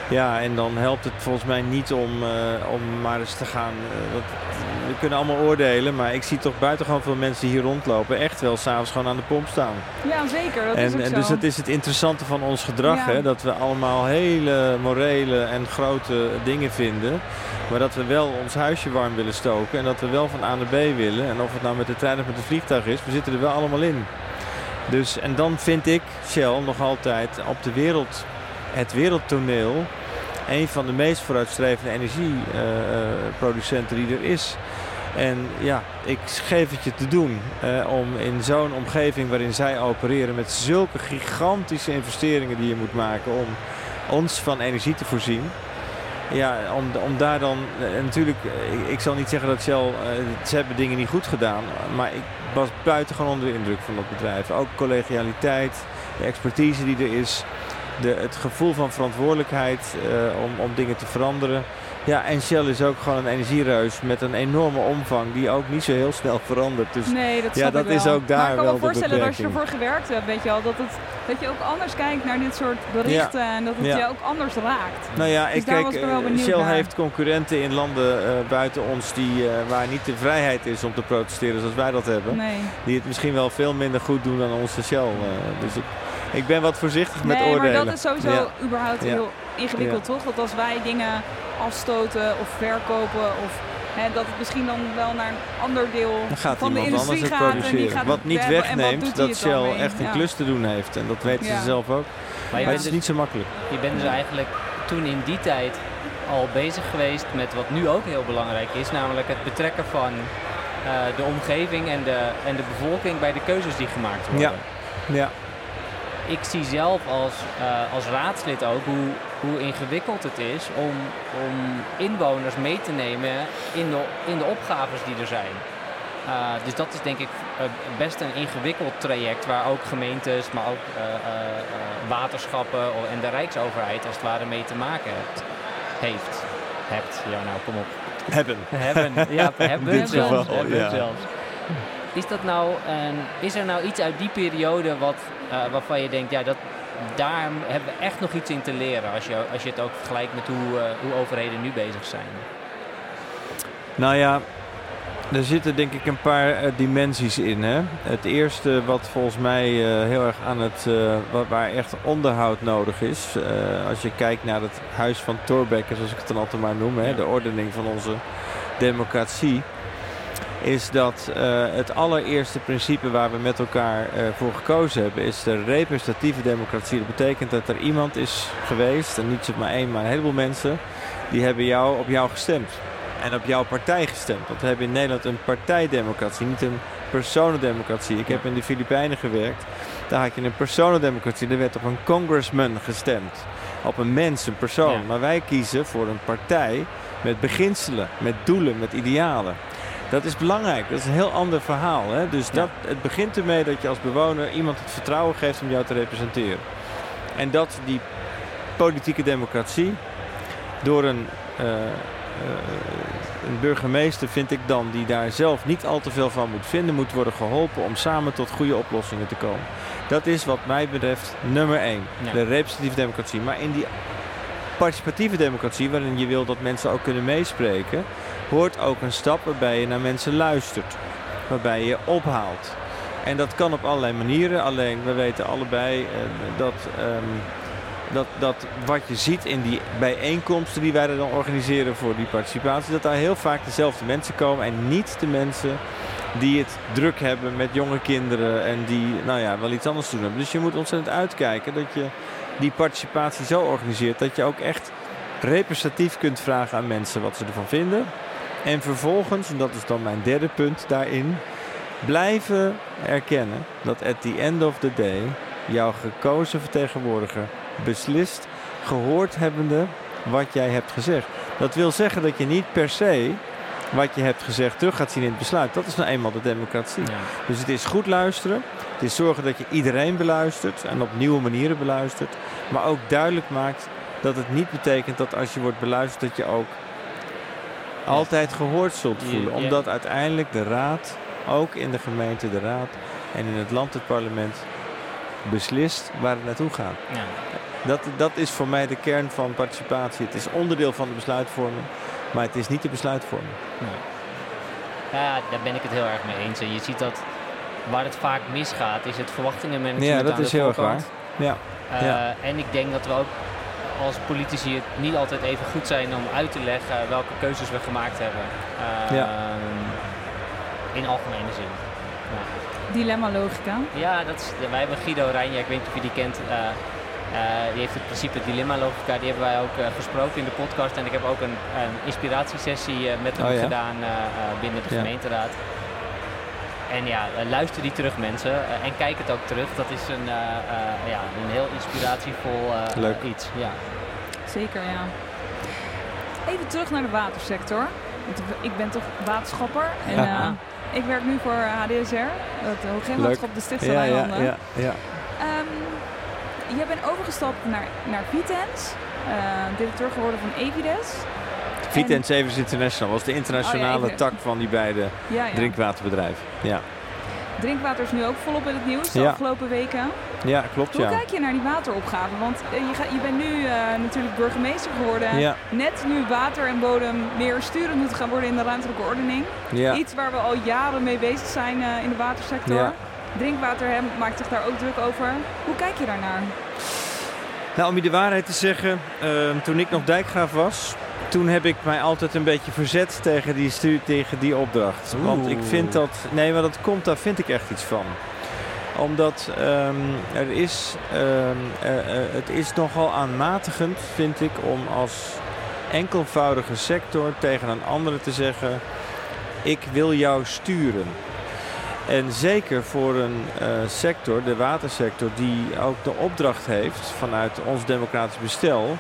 Ja, en dan helpt het volgens mij niet om, uh, om maar eens te gaan. Uh, dat, we kunnen allemaal oordelen, maar ik zie toch buitengewoon veel mensen die hier rondlopen echt wel s'avonds gewoon aan de pomp staan. Ja, zeker. Dat en, is ook en zo. dus dat is het interessante van ons gedrag, ja. hè, dat we allemaal hele morele en grote dingen vinden. Maar dat we wel ons huisje warm willen stoken en dat we wel van A naar B willen. En of het nou met de trein of met het vliegtuig is, we zitten er wel allemaal in. Dus, en dan vind ik Shell nog altijd op de wereld, het wereldtoneel een van de meest vooruitstrevende energieproducenten uh, die er is. En ja, ik geef het je te doen uh, om in zo'n omgeving waarin zij opereren met zulke gigantische investeringen die je moet maken om ons van energie te voorzien. Ja, om, om daar dan, natuurlijk, ik, zal niet zeggen dat Shell, ze hebben dingen niet goed gedaan, maar ik was buitengewoon onder de indruk van dat bedrijf. Ook collegialiteit, de expertise die er is de, het gevoel van verantwoordelijkheid uh, om, om dingen te veranderen. Ja, en Shell is ook gewoon een energiereus met een enorme omvang die ook niet zo heel snel verandert. Dus nee, dat ja, dat is wel. ook daar maar ik kan wel me voorstellen dat als je ervoor gewerkt hebt, weet je al, dat, het, dat je ook anders kijkt naar dit soort berichten ja. en dat het ja. je ook anders raakt. Nou ja, dus ik kijk, Shell naar. heeft concurrenten in landen uh, buiten ons die, uh, waar niet de vrijheid is om te protesteren zoals wij dat hebben. Nee. Die het misschien wel veel minder goed doen dan onze Shell. Uh, dus ik, ik ben wat voorzichtig met nee, oordelen. maar dat is sowieso ja. überhaupt ja. heel ingewikkeld, ja. toch? Dat als wij dingen afstoten of verkopen of hè, dat het misschien dan wel naar een ander deel gaat van de iemand industrie anders gaat. produceren. gaat wat niet wegneemt wat dat Shell echt een klus te doen heeft. En dat weten ze zelf ook. Maar, maar het is dus, niet zo makkelijk. Je bent dus eigenlijk toen in die tijd al bezig geweest met wat nu ook heel belangrijk is, namelijk het betrekken van uh, de omgeving en de, en de bevolking bij de keuzes die gemaakt worden. Ja. ja ik zie zelf als, uh, als raadslid ook hoe, hoe ingewikkeld het is om, om inwoners mee te nemen in de, in de opgaves die er zijn. Uh, dus dat is denk ik uh, best een ingewikkeld traject waar ook gemeentes, maar ook waterschappen en de Rijksoverheid als het ware mee te maken hebt. Heeft. Hebt. Ja, nou kom op. Hebben. Hebben. Ja, hebben zelfs. Hebben ja. zelfs. Is, dat nou een, is er nou iets uit die periode wat, uh, waarvan je denkt, ja, dat, daar hebben we echt nog iets in te leren als je, als je het ook vergelijkt met hoe, uh, hoe overheden nu bezig zijn? Nou ja, er zitten denk ik een paar uh, dimensies in. Hè? Het eerste wat volgens mij heel erg aan het, waar echt onderhoud nodig is. als je kijkt naar het huis van Thorbecke, zoals ik het dan altijd maar noem, hè? de ordening van onze democratie is dat uh, het allereerste principe waar we met elkaar uh, voor gekozen hebben, is de representatieve democratie. Dat betekent dat er iemand is geweest, en niet maar één, maar een heleboel mensen, die hebben jou op jou gestemd. En op jouw partij gestemd. Want we hebben in Nederland een partijdemocratie, niet een personendemocratie. Ik heb in de Filipijnen gewerkt. Daar had je een personendemocratie. Er werd op een congressman gestemd. Op een mens, een persoon. Ja. Maar wij kiezen voor een partij met beginselen, met doelen, met idealen. Dat is belangrijk. Dat is een heel ander verhaal. Hè? Dus dat, het begint ermee dat je als bewoner iemand het vertrouwen geeft om jou te representeren. En dat die politieke democratie door een uh, een burgemeester vind ik dan die daar zelf niet al te veel van moet vinden, moet worden geholpen om samen tot goede oplossingen te komen. Dat is wat mij betreft nummer één. Ja. De representatieve democratie. Maar in die participatieve democratie, waarin je wil dat mensen ook kunnen meespreken, hoort ook een stap waarbij je naar mensen luistert. Waarbij je ophaalt. En dat kan op allerlei manieren. Alleen we weten allebei eh, dat, ehm, dat, dat wat je ziet in die bijeenkomsten die wij dan organiseren voor die participatie, dat daar heel vaak dezelfde mensen komen en niet de mensen die het druk hebben met jonge kinderen en die nou ja, wel iets anders doen hebben. Dus je moet ontzettend uitkijken dat je die participatie zo organiseert dat je ook echt representatief kunt vragen aan mensen wat ze ervan vinden. En vervolgens, en dat is dan mijn derde punt daarin, blijven erkennen dat at the end of the day jouw gekozen vertegenwoordiger beslist, gehoord hebbende wat jij hebt gezegd. Dat wil zeggen dat je niet per se wat je hebt gezegd terug gaat zien in het besluit. Dat is nou eenmaal de democratie. Ja. Dus het is goed luisteren. Het is zorgen dat je iedereen beluistert en op nieuwe manieren beluistert. Maar ook duidelijk maakt dat het niet betekent dat als je wordt beluisterd dat je ook altijd gehoord zult Je- voelen. Omdat uiteindelijk de raad, ook in de gemeente de raad en in het land het parlement, beslist waar het naartoe gaat. Dat, dat is voor mij de kern van participatie. Het is onderdeel van de besluitvorming, maar het is niet de besluitvorming. Ja, daar ben ik het heel erg mee eens. En je ziet dat waar het vaak misgaat, is het verwachtingenmanagement Ja, dat aan is de heel erg voorkant. Ja. Eh, Ja. En ik denk dat we ook als politici het niet altijd even goed zijn om uit te leggen welke keuzes we gemaakt hebben. Eh, Ja. In algemene zin. Ja. Dilemma logica. Ja, dat is, wij hebben Guido Rijnja, ik weet niet of je die kent. eh, eh, die heeft het principe dilemma-logica, die hebben wij ook eh, gesproken in de podcast. En ik heb ook een, een inspiratiesessie eh, met hem Oh ja? gedaan binnen de Ja. gemeenteraad. En ja, eh, luister die terug mensen eh, en kijk het ook terug. Dat is een, eh, eh, ja, een heel inspiratievol eh, Leuk. iets. Ja. Zeker, ja. Even terug naar de watersector. Want ik ben toch waterschapper. En Ja. eh, ik werk nu voor HDSR, het Hoogheemraadschap de Stichtse Ja, ja, ja, ja. Ehm, jij bent overgestapt naar, naar Vitens, eh, directeur geworden van Evides. Vitens Evers International was de internationale Oh ja, tak van die beide Ja, ja. drinkwaterbedrijven. Ja, Drinkwater is nu ook volop in het nieuws de afgelopen weken. ja klopt Hoe kijk je naar die wateropgave? Want eh, je, gaat, je bent nu eh, natuurlijk burgemeester geworden. Ja, Net nu water en bodem meer sturend moet gaan worden in de ruimtelijke ordening. ja. Iets waar we al jaren mee bezig zijn eh, in de watersector. Ja. Drinkwater hè, maakt zich daar ook druk over. Hoe kijk je daarnaar? Nou, om je de waarheid te zeggen, ehm, toen ik nog dijkgraaf was, toen heb ik mij altijd een beetje verzet tegen die, stu- tegen die opdracht. Want ik vind dat, nee, maar dat komt, daar vind ik echt iets van. Omdat ehm, er is, ehm, eh, eh, het is nogal aanmatigend, vind ik, om als enkelvoudige sector tegen een andere te zeggen: Ik wil jou sturen. En zeker voor een eh, sector, de watersector, die ook de opdracht heeft vanuit ons democratisch bestel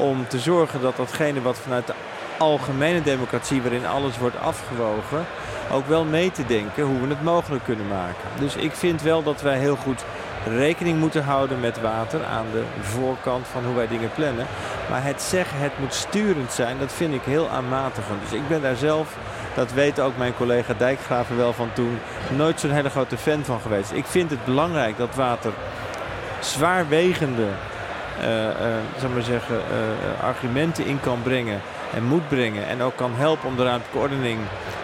om te zorgen dat datgene wat vanuit de algemene democratie, waarin alles wordt afgewogen, ook wel mee te denken hoe we het mogelijk kunnen maken. Dus ik vind wel dat wij heel goed rekening moeten houden met water aan de voorkant van hoe wij dingen plannen. Maar het zeggen, het moet sturend zijn, dat vind ik heel aanmatigend. Dus ik ben daar zelf, dat weet ook mijn collega Dijkgraven wel van toen, nooit zo'n hele grote fan van geweest. Ik vind het belangrijk dat water zwaarwegende eh, eh, ik maar zeggen, eh, argumenten in kan brengen en moet brengen. En ook kan helpen om de ruimtelijke ordening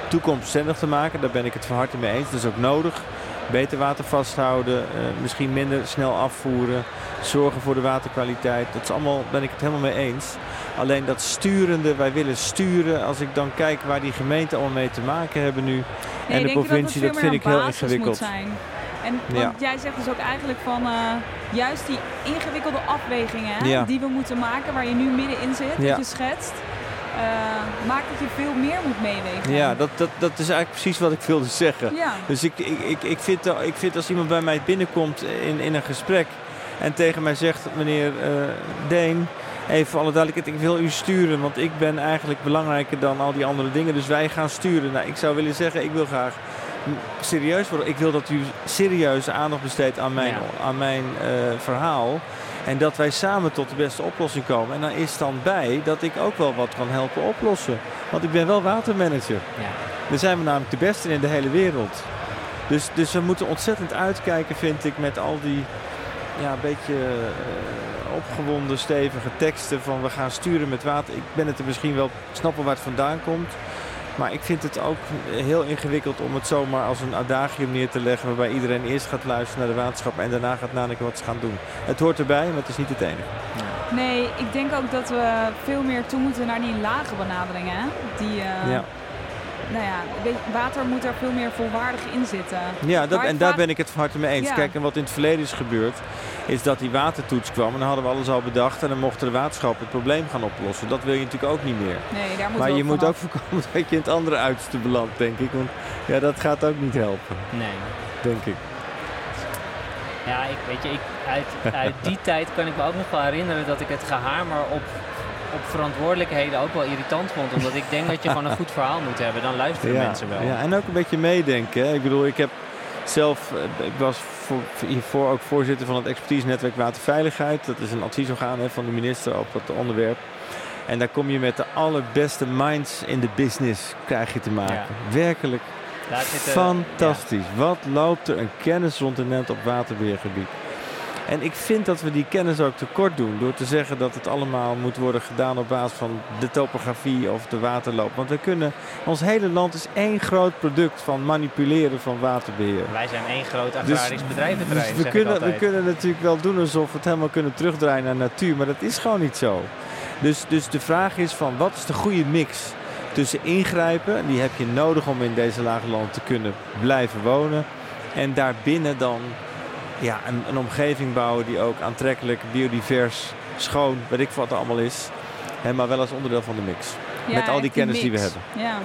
toekomstbestendig te maken. Daar ben ik het van harte mee eens. Dat is ook nodig. Beter water vasthouden, misschien minder snel afvoeren, zorgen voor de waterkwaliteit. Dat is allemaal, ben ik het helemaal mee eens. Alleen dat sturende, wij willen sturen. Als ik dan kijk waar die gemeenten allemaal mee te maken hebben nu. Nee, en de provincie, dat, dat, vind ik heel ingewikkeld. En Ja. jij zegt dus ook eigenlijk van eh, juist die ingewikkelde afwegingen hè, Ja. die we moeten maken, waar je nu middenin zit, Ja. dat je schetst, eh, maakt dat je veel meer moet meewegen. Ja, dat, dat, dat is eigenlijk precies wat ik wilde zeggen. Ja. Dus ik, ik, ik, ik, vind, ik vind als iemand bij mij binnenkomt in, in een gesprek en tegen mij zegt, meneer eh, Deen, even voor alle duidelijkheid, ik wil u sturen, want ik ben eigenlijk belangrijker dan al die andere dingen, dus wij gaan sturen. Nou, ik zou willen zeggen, ik wil graag serieus worden. Ik wil dat u serieuze aandacht besteedt aan mijn, Ja. aan mijn eh, verhaal. En dat wij samen tot de beste oplossing komen. En dan is dan bij dat ik ook wel wat kan helpen oplossen. Want ik ben wel watermanager. Ja. Daar zijn we namelijk de beste in de hele wereld. Dus, dus we moeten ontzettend uitkijken, vind ik, met al die ja, een beetje uh, opgewonden, stevige teksten van we gaan sturen met water. Ik ben het er misschien wel, snappen waar het vandaan komt. Maar ik vind het ook heel ingewikkeld om het zomaar als een adagium neer te leggen. Waarbij iedereen eerst gaat luisteren naar de waterschap en daarna gaat nadenken wat ze gaan doen. Het hoort erbij, maar het is niet het enige. Nee, ik denk ook dat we veel meer toe moeten naar die lage benaderingen. Die, uh, ja nou ja, water moet er veel meer volwaardig in zitten. Ja, dat, en daar ben ik het van harte mee eens. Kijk, en wat in het verleden is gebeurd, is dat die watertoets kwam. En dan hadden we alles al bedacht en dan mochten de waterschappen het probleem gaan oplossen. Dat wil je natuurlijk ook niet meer. Nee, daar moet maar je moet ook voorkomen dat je in het andere uiterste belandt, denk ik. Want ja, dat gaat ook niet helpen. Nee. Denk ik. Ja, ik, weet je, ik, uit, uit die tijd kan ik me ook nog wel herinneren dat ik het gehamer op op verantwoordelijkheden ook wel irritant vond. Omdat ik denk dat je gewoon een goed verhaal moet hebben. Dan luisteren mensen wel. Ja, en ook een beetje meedenken. Ik bedoel, ik heb zelf, eh, ik was voor, hiervoor ook voorzitter van het expertise-netwerk Waterveiligheid. Dat is een adviesorgaan hè, van de minister op dat onderwerp. En daar kom je met de allerbeste minds in de business krijg je te maken. Werkelijk fantastisch. Wat loopt er een kennis rond op waterbeheergebied. En ik vind dat we die kennis ook tekort doen door te zeggen dat het allemaal moet worden gedaan op basis van de topografie of de waterloop. Want we kunnen, ons hele land is één groot product van manipuleren van waterbeheer. Wij zijn één groot dus- agrarisch dus, bedrijventerrein. Dus we, kunnen, we kunnen natuurlijk wel doen alsof we het helemaal kunnen terugdraaien naar natuur, maar dat is gewoon niet zo. Dus, dus de vraag is van wat is de goede mix tussen ingrijpen, die heb je nodig om in deze lage landen te kunnen blijven wonen. En daarbinnen dan ja, een, een, omgeving bouwen die ook aantrekkelijk, biodivers, schoon, weet ik wat er allemaal is. Hè, maar wel als onderdeel van de mix. Met al die kennis die, we hebben. Ja.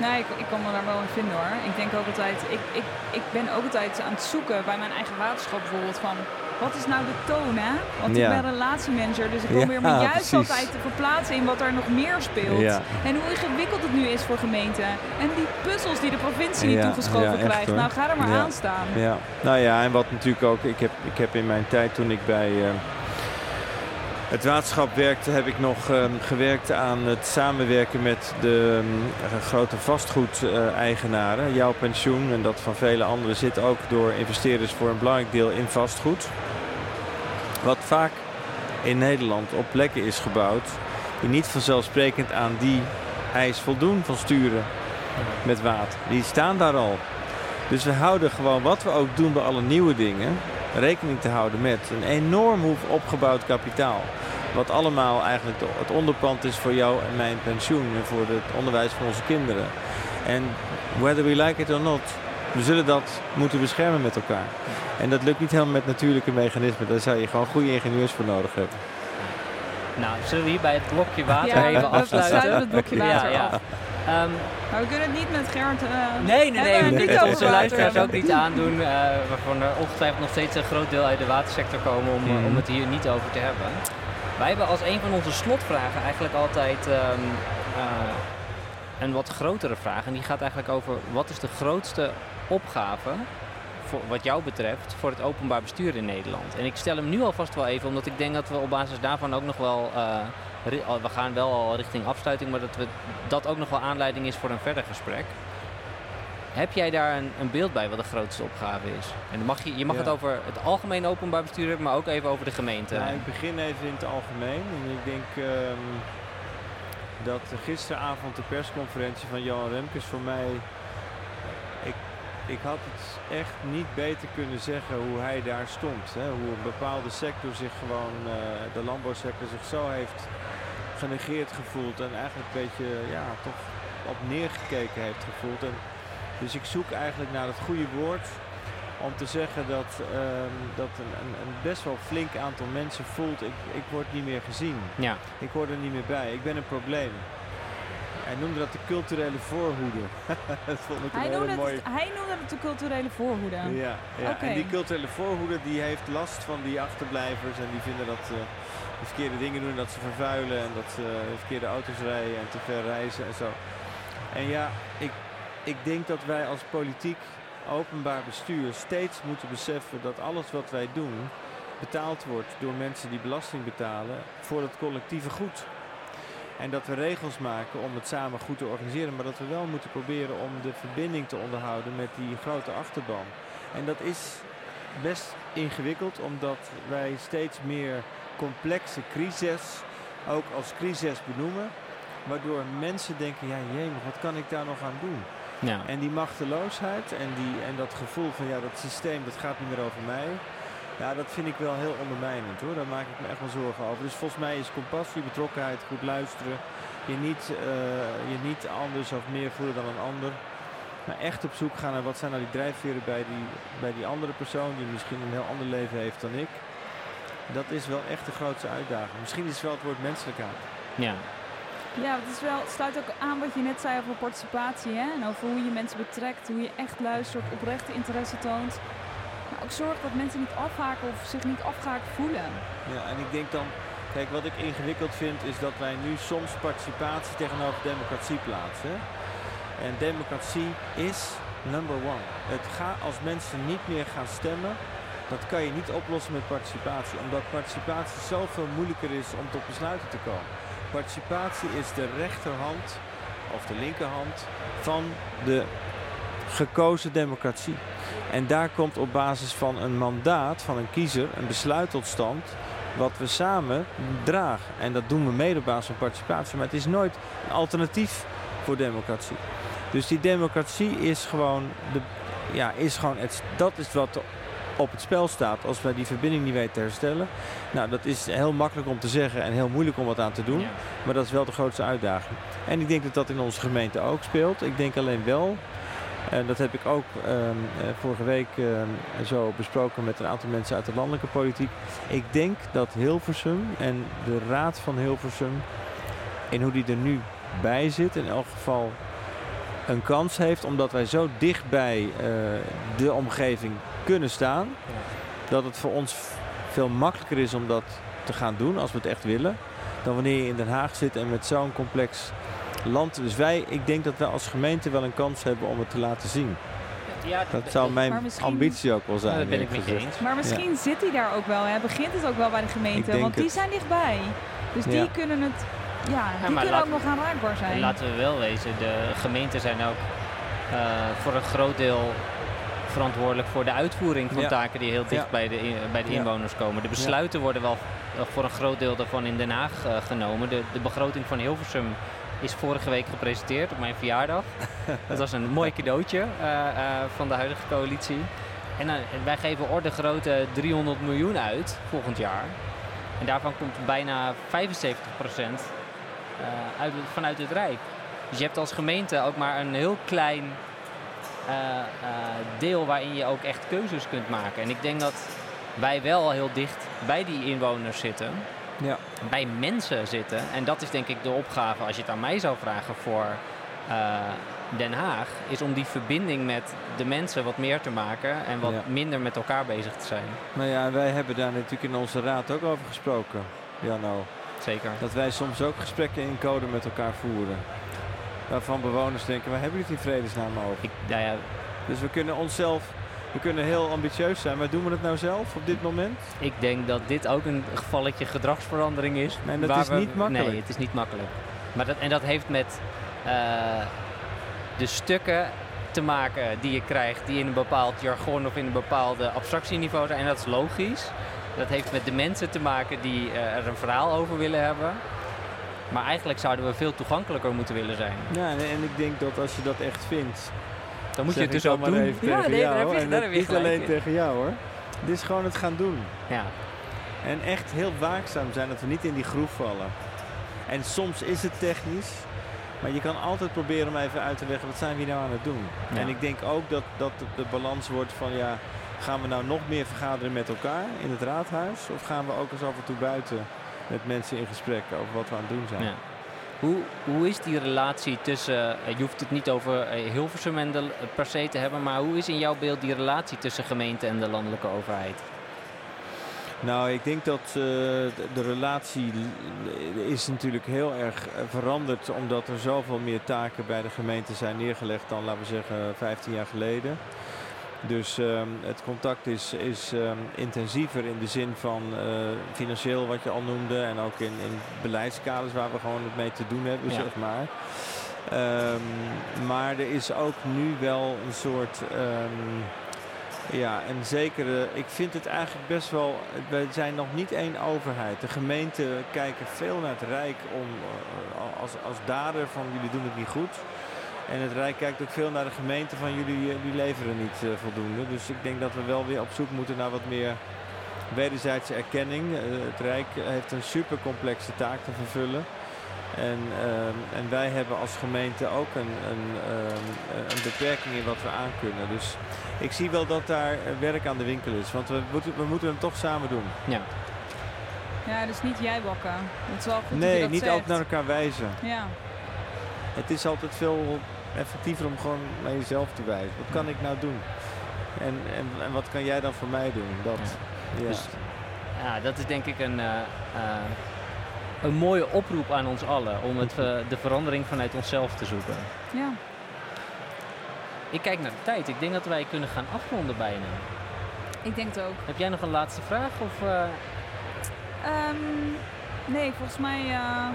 Nee, ik, ik kan me daar wel in vinden hoor. Ik denk ook altijd, ik, ik, ik ben ook altijd aan het zoeken bij mijn eigen waterschap bijvoorbeeld van wat is nou de toon, hè? Want ik ben relatiemanager, dus ik probeer me juist altijd te verplaatsen in wat er nog meer speelt. En hoe ingewikkeld het nu is voor gemeenten. En die puzzels die de provincie niet toegeschoven krijgt. Nou, ga er maar aan staan. Ja. Nou ja, en wat natuurlijk ook, ik heb, ik heb in mijn tijd toen ik bij... Uh, het waterschap werkte, heb ik nog uh, gewerkt aan het samenwerken met de uh, grote vastgoedeigenaren. Jouw pensioen en dat van vele anderen zit ook door investeerders voor een belangrijk deel in vastgoed. Wat vaak in Nederland op plekken is gebouwd die niet vanzelfsprekend aan die eis voldoen van sturen met water. Die staan daar al. Dus we houden gewoon wat we ook doen bij alle nieuwe dingen rekening te houden met een enorm hoef opgebouwd kapitaal. Wat allemaal eigenlijk het onderpand is voor jou en mijn pensioen en voor het onderwijs van onze kinderen. En whether we like it or not, we zullen dat moeten beschermen met elkaar. En dat lukt niet helemaal met natuurlijke mechanismen. Daar zou je gewoon goede ingenieurs voor nodig hebben. Nou, zullen we hier bij het blokje water ja, even afsluiten? We het blokje water ja, ja. Um, maar we kunnen het niet met Gerard. Uh, nee, nee, nee. We kunnen onze luisteraars ook niet aandoen. Uh, waarvan er ongetwijfeld nog steeds een groot deel uit de watersector komen om, mm. om het hier niet over te hebben. Wij hebben als een van onze slotvragen eigenlijk altijd um, een wat grotere vraag. En die gaat eigenlijk over wat is de grootste opgave voor, wat jou betreft voor het openbaar bestuur in Nederland? En ik stel hem nu alvast wel even, omdat ik denk dat we op basis daarvan ook nog wel. Uh, we gaan wel al richting afsluiting, maar dat we, dat ook nog wel aanleiding is voor een verder gesprek. Heb jij daar een, een, beeld bij wat de grootste opgave is? En dan mag je, je mag het over het algemeen openbaar bestuur hebben, maar ook even over de gemeente. Ik begin even in het algemeen. En ik denk um, dat gisteravond de persconferentie van Johan Remkes voor mij... Ik, ik had het echt niet beter kunnen zeggen hoe hij daar stond. Hè? Hoe een bepaalde sector zich gewoon, uh, de landbouwsector zich zo heeft genegeerd gevoeld. En eigenlijk een beetje, ja, toch op neergekeken heeft gevoeld. En dus ik zoek eigenlijk naar het goede woord om te zeggen dat, um, dat een, een, een, best wel flink aantal mensen voelt, ik, ik word niet meer gezien. Ja. Ik hoor er niet meer bij. Ik ben een probleem. Hij noemde dat de culturele voorhoede. dat vond ik hij, noemde mooi... het, hij noemde het de culturele voorhoede. Ja, ja. Okay. en die culturele voorhoede die heeft last van die achterblijvers en die vinden dat ze de verkeerde dingen doen, dat ze vervuilen en dat ze verkeerde auto's rijden en te ver reizen en zo. En ja, ik, ik denk dat wij als politiek openbaar bestuur steeds moeten beseffen dat alles wat wij doen betaald wordt door mensen die belasting betalen voor het collectieve goed. En dat we regels maken om het samen goed te organiseren, maar dat we wel moeten proberen om de verbinding te onderhouden met die grote achterban. En dat is best ingewikkeld, omdat wij steeds meer complexe crises ook als crisis benoemen. Waardoor mensen denken, ja jemig, wat kan ik daar nog aan doen? Ja. En die machteloosheid en, die, en dat gevoel van ja, dat systeem dat gaat niet meer over mij. Ja, dat vind ik wel heel ondermijnend hoor. Daar maak ik me echt wel zorgen over. Dus volgens mij is compassie, betrokkenheid, goed luisteren. Je niet, eh, je niet anders of meer voelen dan een ander. Maar echt op zoek gaan naar wat zijn nou die drijfveren bij die, bij die andere persoon die misschien een heel ander leven heeft dan ik. Dat is wel echt de grootste uitdaging. Misschien is het wel het woord menselijkheid. ja. Ja, het, is wel, sluit ook aan wat je net zei over participatie. Hè? En over hoe je mensen betrekt, hoe je echt luistert, oprechte interesse toont. Maar ook zorgt dat mensen niet afhaken of zich niet afgehaakt voelen. Ja, en ik denk dan, kijk, wat ik ingewikkeld vind is dat wij nu soms participatie tegenover democratie plaatsen. En democratie is number one. Het gaat als mensen niet meer gaan stemmen, dat kan je niet oplossen met participatie. Omdat participatie zoveel moeilijker is om tot besluiten te komen. Participatie is de rechterhand of de linkerhand van de gekozen democratie. En daar komt op basis van een mandaat van een kiezer een besluit tot stand wat we samen dragen. En dat doen we mede op basis van participatie. Maar het is nooit een alternatief voor democratie. Dus die democratie is gewoon, de, ja, is gewoon het, dat is wat op het spel staat als wij die verbinding niet weten te herstellen. Nou, dat is heel makkelijk om te zeggen en heel moeilijk om wat aan te doen. Ja. Maar dat is wel de grootste uitdaging. En ik denk dat dat in onze gemeente ook speelt. Ik denk alleen wel, en dat heb ik ook ehm, eh, vorige week ehm, zo besproken met een aantal mensen uit de landelijke politiek. Ik denk dat Hilversum en de raad van Hilversum, in hoe die er nu bij zit, in elk geval een kans heeft, omdat wij zo dicht bij eh, de omgeving kunnen staan, dat het voor ons veel makkelijker is om dat te gaan doen als we het echt willen, dan wanneer je in Den Haag zit en met zo'n complex land. Dus wij, ik denk dat wij als gemeente wel een kans hebben om het te laten zien. Ja, Dat zou mijn ambitie ook wel zijn. daar ben ik eerlijk met je gezegd. eens. Maar misschien zit hij daar ook wel. Hè? Begint het ook wel bij de gemeente. Want die het. zijn dichtbij. Dus die kunnen het... Ja, die kunnen laat- ook nog aanraakbaar zijn. En laten we wel wezen, de gemeenten zijn ook eh, voor een groot deel verantwoordelijk voor de uitvoering van Ja. taken die heel dicht Ja. bij de, in- bij de Ja. inwoners komen. De besluiten worden wel eh, voor een groot deel daarvan in Den Haag eh, genomen. De, de begroting van Hilversum is vorige week gepresenteerd op mijn verjaardag. Dat was een mooi cadeautje eh, eh, van de huidige coalitie. En wij geven orde grootte 300 miljoen uit volgend jaar. En daarvan komt bijna 75 procent uit, vanuit het Rijk. Dus je hebt als gemeente ook maar een heel klein eh, eh, deel waarin je ook echt keuzes kunt maken. En ik denk dat wij wel heel dicht bij die inwoners zitten, Ja. bij mensen zitten. En dat is denk ik de opgave, als je het aan mij zou vragen voor eh, Den Haag, is om die verbinding met de mensen wat meer te maken en wat Ja. minder met elkaar bezig te zijn. Nou ja, wij hebben daar natuurlijk in onze raad ook over gesproken, Janno. Zeker. Dat wij soms ook gesprekken in code met elkaar voeren. Waarvan bewoners denken, waar hebben jullie het in vredesnaam over? Ik, nou ja, Dus we kunnen onszelf, we kunnen heel ambitieus zijn, maar doen we het nou zelf op dit moment? Ik denk dat dit ook een gevalletje gedragsverandering is. Nee, dat is niet makkelijk. Nee, het is niet makkelijk. Maar dat, en dat heeft met eh, de stukken te maken die je krijgt, die in een bepaald jargon of in een bepaalde abstractieniveau zijn. En dat is logisch. Dat heeft met de mensen te maken die eh, er een verhaal over willen hebben. Maar eigenlijk zouden we veel toegankelijker moeten willen zijn. Ja, en, ik denk dat als je dat echt vindt, Dan moet je het dus ook maar doen. even Ja, tegen nee, daar jou. heb je- en daar dat heb je niet alleen in. tegen jou hoor. Dit is gewoon het gaan doen. Ja. En echt heel waakzaam zijn dat we niet in die groef vallen. En soms is het technisch, maar je kan altijd proberen om even uit te leggen wat zijn we nou aan het doen. Ja. En ik denk ook dat, dat de, de balans wordt van ja, gaan we nou nog meer vergaderen met elkaar in het raadhuis? Of gaan we ook eens af en toe buiten met mensen in gesprek over wat we aan het doen zijn? Ja. Hoe, hoe is die relatie tussen, eh, je hoeft het niet over eh, Hilversum en de, eh, per se te hebben, maar hoe is in jouw beeld die relatie tussen gemeente en de landelijke overheid? Nou, ik denk dat de, relatie is natuurlijk heel erg veranderd omdat er zoveel meer taken bij de gemeente zijn neergelegd dan, laten we zeggen, 15 jaar geleden. Dus ehm, het contact is, is ehm, intensiever in de zin van eh, financieel wat je al noemde. En ook in, in beleidskaders waar we gewoon het mee te doen hebben, Ja. zeg maar. Ehm, maar er is ook nu wel een soort... ja, en zeker, eh, ik vind het eigenlijk best wel... We zijn nog niet één overheid. De gemeenten kijken veel naar het Rijk om, eh, als, als dader van jullie doen het niet goed. En het Rijk kijkt ook veel naar de gemeente van jullie, eh, jullie leveren niet eh, voldoende. Dus ik denk dat we wel weer op zoek moeten naar wat meer wederzijdse erkenning. Eh, het Rijk heeft een super complexe taak te vervullen. En, ehm, en wij hebben als gemeente ook een, een, ehm, een beperking in wat we aankunnen. Dus ik zie wel dat daar werk aan de winkel is. Want we moeten, we moeten hem toch samen doen. Ja. Ja, dus niet jij bakken. Het is wel goed dat je Nee, dat niet zegt. altijd naar elkaar wijzen. Ja, Het is altijd veel effectiever om gewoon naar jezelf te wijzen. Wat kan ik nou doen? En, en, en wat kan jij dan voor mij doen? Dat, ja. Dus ja, dat is denk ik een, eh, eh, een mooie oproep aan ons allen om het, eh, de verandering vanuit onszelf te zoeken. ja. Ik kijk naar de tijd. Ik denk dat wij kunnen gaan afronden bijna. Ik denk het ook. Heb jij nog een laatste vraag? Of, eh, Ehm, nee, volgens mij eh,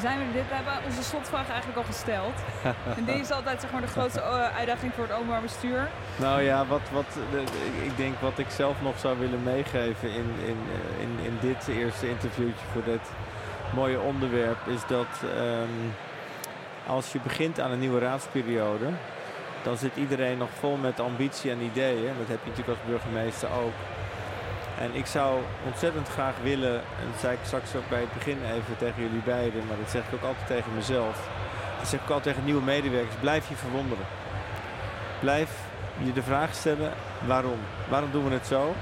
zijn we dit. Hebben onze slotvraag eigenlijk al gesteld. en deze is altijd zeg maar, de grootste eh, uitdaging voor het openbaar bestuur. Nou ja, wat, wat, ik denk wat ik zelf nog zou willen meegeven in, in, eh, in, in dit eerste interviewtje voor dit mooie onderwerp is dat ehm, als je begint aan een nieuwe raadsperiode, dan zit iedereen nog vol met ambitie en ideeën. Dat heb je natuurlijk als burgemeester ook. En ik zou ontzettend graag willen, en dat zei ik straks ook bij het begin even tegen jullie beiden, maar dat zeg ik ook altijd tegen mezelf. Dat zeg ik altijd tegen nieuwe medewerkers, blijf je verwonderen. Blijf je de vraag stellen waarom. Waarom doen we het zo?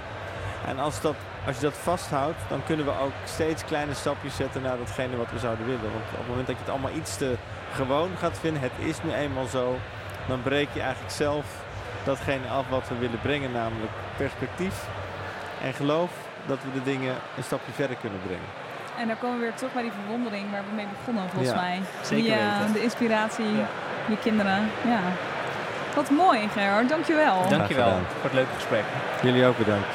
En als, dat, als je dat vasthoudt, dan kunnen we ook steeds kleine stapjes zetten naar datgene wat we zouden willen. Want op het moment dat je het allemaal iets te gewoon gaat vinden, het is nu eenmaal zo, dan breek je eigenlijk zelf datgene af wat we willen brengen, namelijk perspectief. En geloof dat we de dingen een stapje verder kunnen brengen. En dan komen we weer terug bij die verwondering waar we mee begonnen, volgens Ja, mij. zeker die, eh, weten. De inspiratie, Ja. die kinderen. Ja. Wat mooi, Gerard. Dankjewel. Dankjewel voor het leuke gesprek. Jullie ook bedankt.